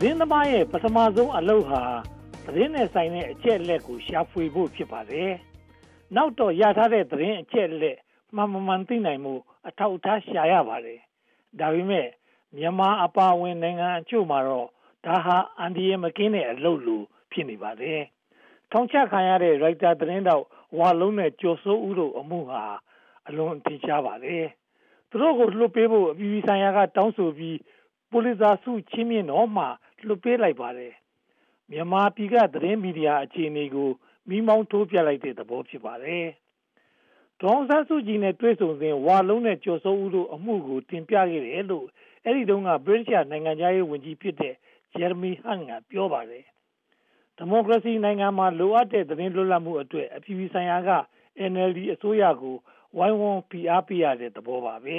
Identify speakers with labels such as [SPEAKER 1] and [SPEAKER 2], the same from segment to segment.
[SPEAKER 1] သတင်းသမားရဲ့ ပထမဆုံးအလုပ်ဟာ သတင်းနဲ့ဆိုင်တဲ့ အချက်အလက်ကို ရှာဖွေဖို့ ဖြစ်ပါတယ်။နောက်တော့ ရထားတဲ့ သတင်းအချက်အလက် မှန်မှန် သိနိုင်မှုအထောက်အထား ရှာရပါတယ်။ဒါပေမဲ့ မြန်မာအပါအဝင် နိုင်ငံအချို့မှာတော့ ဒါဟာ အန်ဒီယမကင်းတဲ့ အလုပ်လို ဖြစ်နေပါတယ်။ထောင်ချခံရတဲ့ ရိုက်တာသတင်းတော့ဝါလုံးနဲ့ ကျော်စိုးဦးတို့ အမှုဟာ အလွန်ထင်ရှားပါတယ်။သူတို့ကို လွှတ်ပေးဖို့ အပြည်ပြည်ဆိုင်ရာက တောင်းဆိုပြီး ပူလီဇာဆု ချင်းမြင့်တော့မှ လွှတ်ပေးလိုက်ပါတယ်။မြန်မာပြည်ကသတင်းမီဒီယာအခြေအနေကိုမိမောင်းထိုးပြလိုက်တဲ့သဘောဖြစ်ပါတယ်။ဒေါန်ဆန်းစုကြည်နဲ့တွေ့ဆုံစဉ်ဝါလုံးနဲ့ကျော်စိုးဦးတို့အမှုကိုတင်ပြခဲ့တယ်လို့အဲ့ဒီတုန်းကဗြိတိန်နိုင်ငံသားရေးဝန်ကြီးဖြစ်တဲ့ဂျယ်ရမီဟန်ကပြောပါတယ်။ဒီမိုကရေစီနိုင်ငံမှာလိုအပ်တဲ့သတင်းလွတ်လပ်မှုအတွက်အပြည်ပြည်ဆိုင်ရာက NLD အစိုးရကိုဝိုင်းဝန်းဖိအားပေးရတဲ့သဘောပါပဲ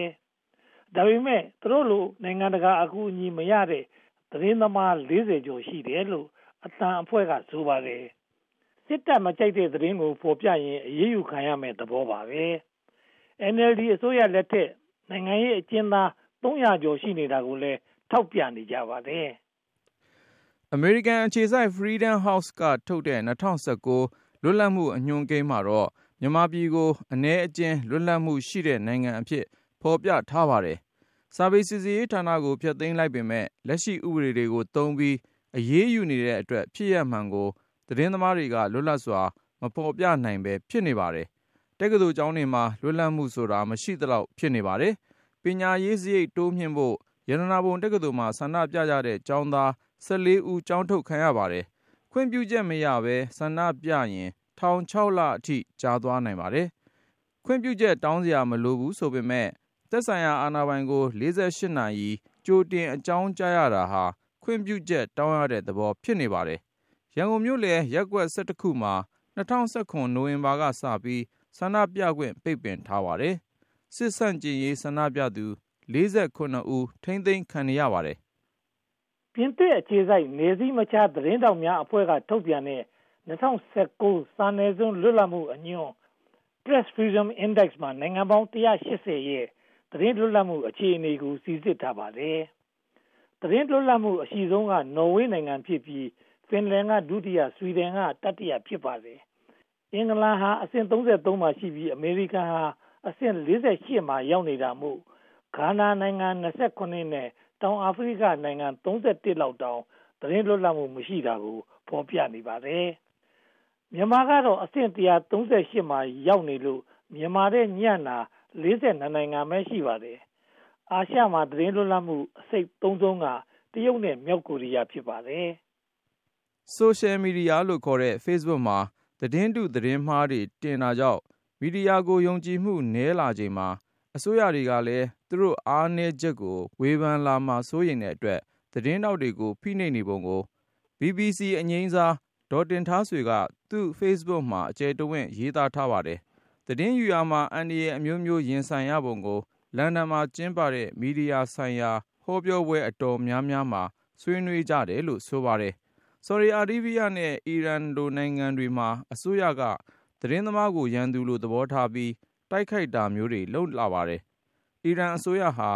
[SPEAKER 1] ။ဒါပေမဲ့သူတို့လိုနိုင်ငံတကာအကူအညီမရတဲ့ သတင်းသမား40ကျော်ရှိတယ်လို့အတန်အဖွဲ့ကဆိုပါတယ်။စစ်တပ်မကြိုက်တဲ့သတင်းကိုဖော်ပြရင်အရေးယူခံရမယ့်သဘောပါပဲ။ NLD အစိုးရလက်ထက်နိုင်ငံရေးအကျဉ်းသား300ကျော်ရှိနေတာကိုလည်းထောက်ပြနေကြပါတယ်။
[SPEAKER 2] American အခြေစိုက် Freedom House ကထုတ်တဲ့2019လွတ်လပ်မှုအညွှန်းကိန်းမှာတော့မြန်မာပြည်ကိုအ ਨੇ အကျဉ်းလွတ်လပ်မှုရှိတဲ့နိုင်ငံအဖြစ်ဖော်ပြထားပါတယ်။ စာပေစီစစ်ရေးဌာနကို ဖျက်သိမ်းလိုက်ပေမဲ့လက်ရှိဥပဒေတွေကိုသုံးပြီး အရေးယူနေတဲ့အတွက် ဖြစ်ရမှန်ကို သတင်းသမားတွေက လွတ်လပ်စွာ မဖော်ပြနိုင်ပဲဖြစ်နေပါတယ်။တက္ကသိုလ်ကျောင်းတွေမှာ လွတ်လပ်မှုဆိုတာ မရှိသလောက် ဖြစ်နေပါတယ် ပညာရေးစရိတ် တိုးမြှင့်ဖို့ ရတနာပုံတက္ကသိုလ်မှာ ဆန္ဒပြကြတဲ့ ကျောင်းသား14ဦး ကျောင်းထုတ်ခံရပါတယ်။ခွင့်ပြုချက်မရဘဲ ဆန္ဒပြရင် ထောင်6လအထိကြာသွားနိုင်ပါတယ်။ခွင့်ပြုချက် တောင်းစရာ မလိုဘူးဆိုပေမဲ့ သက်ဆိုင်ရာအာဏာပိုင်ကို48နာရီ ကြိုတင်အကြောင်းကြားရတာဟာ ခွင့်ပြုချက်တောင်းရတဲ့သဘော ဖြစ်နေပါတယ်။ရန်ကုန်မြို့လယ်ရက်ကွက်18ခုမှာ2019နိုဝင်ဘာကစပြီး ဆန္ဒပြခွင့် ပိတ်ပင်ထားပါတယ် စစ်ဆန့်ကျင်ရေး ဆန္ဒပြသူ48ဦး ထိမ့်သိမ်းခံရပါတယ်။
[SPEAKER 1] ပြင်သစ်အခြေစိုက်နေစည်းမခြား သတင်းတောက်များအဖွဲ့က ထုတ်ပြန်တဲ့2019စာနယ်ဇင်း လွတ်လပ်မှုအညွှန်း Press Freedom Index မှာ နိုင်ငံပေါင်း180ရဲ့ သတင်းလွတ်လပ်မှုအခြေအနေကိုစီစစ်ထားပါတယ်။သတင်းလွတ်လပ်မှုအရှိဆုံးကနော်ဝေးနိုင်ငံဖြစ်ပြီးဖင်လန်ကဒုတိယဆွီဒင်ကတတိယဖြစ်ပါတယ်။အင်္ဂလန်ဟာအဆင့်33မှာရှိပြီးအမေရိကန်ဟာအဆင့်48မှာရောက်နေတာမို့ဂါနာနိုင်ငံ28နဲ့တောင်အာဖရိကနိုင်ငံ31လောက်တောင်သတင်းလွတ်လပ်မှုမရှိတာကိုဖော်ပြနေပါတယ်။မြန်မာကတော့အဆင့်138မှာရောက်နေလို့မြန်မာတဲ့ညံ့တာ 42နိုင်ငံပဲရှိပါတယ်။အာရှမှာသတင်းလွတ်လပ်မှုအစိတ်33ကတရုတ်နဲ့မြောက်ကိုရီးယားဖြစ်ပါတယ်။
[SPEAKER 2] Social Media လို့ခေါ်တဲ့ Facebook မှာသတင်းတုသတင်းမှားတွေတင်တာကြောင့်မီဒီယာကိုယုံကြည်မှုနည်းလာချိန်မှာအစိုးရတွေကလည်းသူတို့အားနည်းချက်ကို ဝေဖန်လာမှာစိုးရိမ်တဲ့အတွက်သတင်းထောက်တွေကိုဖိနှိပ်နေပုံကို BBC အငြိမ်းစားဒေါ်တင်ထားဆွေကသူ့ Facebook မှာအကျယ်တဝင့်ရေးသားထားပါတယ်။ သတင်းယူရာမှာ အန္တရာယ်အမျိုးမျိုး ရင်ဆိုင်ရပုံကို လန်ဒန်မှာကျင်းပတဲ့ မီဒီယာဆိုင်ရာ ဟောပြောပွဲ အတော်များများမှာ ဆွေးနွေးကြတယ်လို့ ဆိုပါတယ်။ဆော်ဒီအာရေးဗီးယားနဲ့ အီရန်လိုနိုင်ငံတွေမှာ အစိုးရက သတင်းသမားကို ရန်သူလို သဘောထားပြီး တိုက်ခိုက်တာမျိုးတွေ လုပ်လာပါတယ်။အီရန်အစိုးရဟာ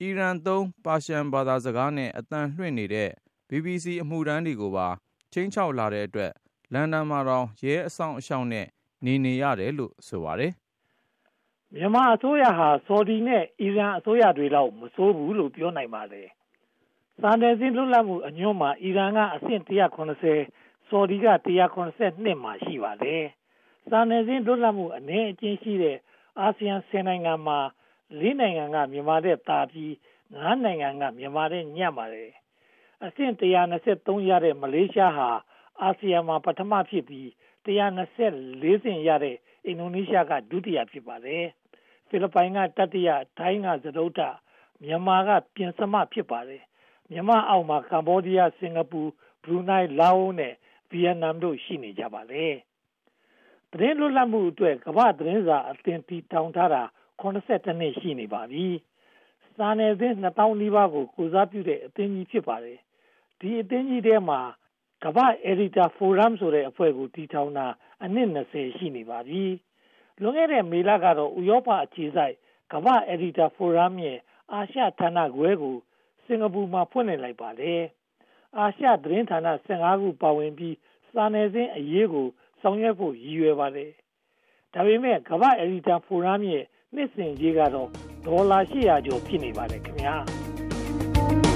[SPEAKER 2] အီရန်သုံး ပါရှန်ဘာသာစကားနဲ့ အသံလွှင့်နေတဲ့ BBC အမှုထမ်းတွေကိုပါ ခြိမ်းခြောက်လာတဲ့အတွက် လန်ဒန်မှာတောင် ရဲအစောင့်အရှောက်နဲ့ နေနေရတယ်လို့ဆိုပါတယ်။
[SPEAKER 1] မြန်မာအစိုးရဟာဆော်ဒီနဲ့အီရန်အစိုးရတွေလောက်မဆိုးဘူးလို့ပြောနိုင်ပါတယ်။စာနယ်ဇင်းလွတ်လပ်မှုအညွှန်းမှာအီရန်ကအဆင့်190ဆော်ဒီက192မှာရှိပါတယ်။စာနယ်ဇင်းလွတ်လပ်မှုအနည်းအကျဉ်းရှိတဲ့အာဆီယံ10နိုင်ငံမှာ၄နိုင်ငံကမြန်မာတဲ့တာပြီး၅နိုင်ငံကမြန်မာတဲ့ညံ့ပါတယ်အဆင့်123ရတဲ့မလေးရှားဟာအာဆီယံမှာပထမဖြစ်ပြီး 124ဆင့်ရတဲ့အင်ဒိုနီးရှားကဒုတိယဖြစ်ပါတယ်ဖိလစ်ပိုင်ကတတိယထိုင်းကသဒုတ်တမြန်မာကပြင်စမဖြစ်ပါတယ်မြန်မာအောက်မှာကမ္ဘောဒီးယားစင်ကာပူဘရူနိုင်းလာအိုနဲ့ဗီယက်နမ်တို့ရှိနေကြပါတယ်သတင်းလွတ်လပ်မှုအတွက်ကမ္ဘာသတင်းစာအသင်တီထောင်ထားတာ82နှစ်ရှိနေပါပြီ။စာနယ်ဇင်း2000နီးပါးကိုကိုစားပြုတဲ့အသင်းကြီးဖြစ်ပါတယ်။ဒီအသင်းကြီးထဲမှာ ကမ္ဘာ Editor Forum ဆိုတဲ့အဖွဲ့ကိုတည်ထောင်တာအနှစ်20ရှိနေပါပြီ။လွန်ခဲ့တဲ့မေလကတော့ဥရောပအခြေစိုက်ကမ္ဘာ Editor Forum ရဲ့အာရှဌာနခွဲကိုစင်ကာပူမှာဖွင့်လှစ်လိုက်ပါတယ်အာရှသတင်းဌာန15ခုပါဝင်ပြီးစာနယ်ဇင်းအရေးကိုဆောင်ရွက်ဖို့ရည်ရွယ်ပါတယ်။ဒါပေမဲ့ကမ္ဘာအယ်ဒီတာဖိုရမ်ရဲ့နှစ်စဉ်ကြီးကတော့ဒေါ်လာ800ကျော်ဖြစ်နေပါတယ်ခင်ဗျာ။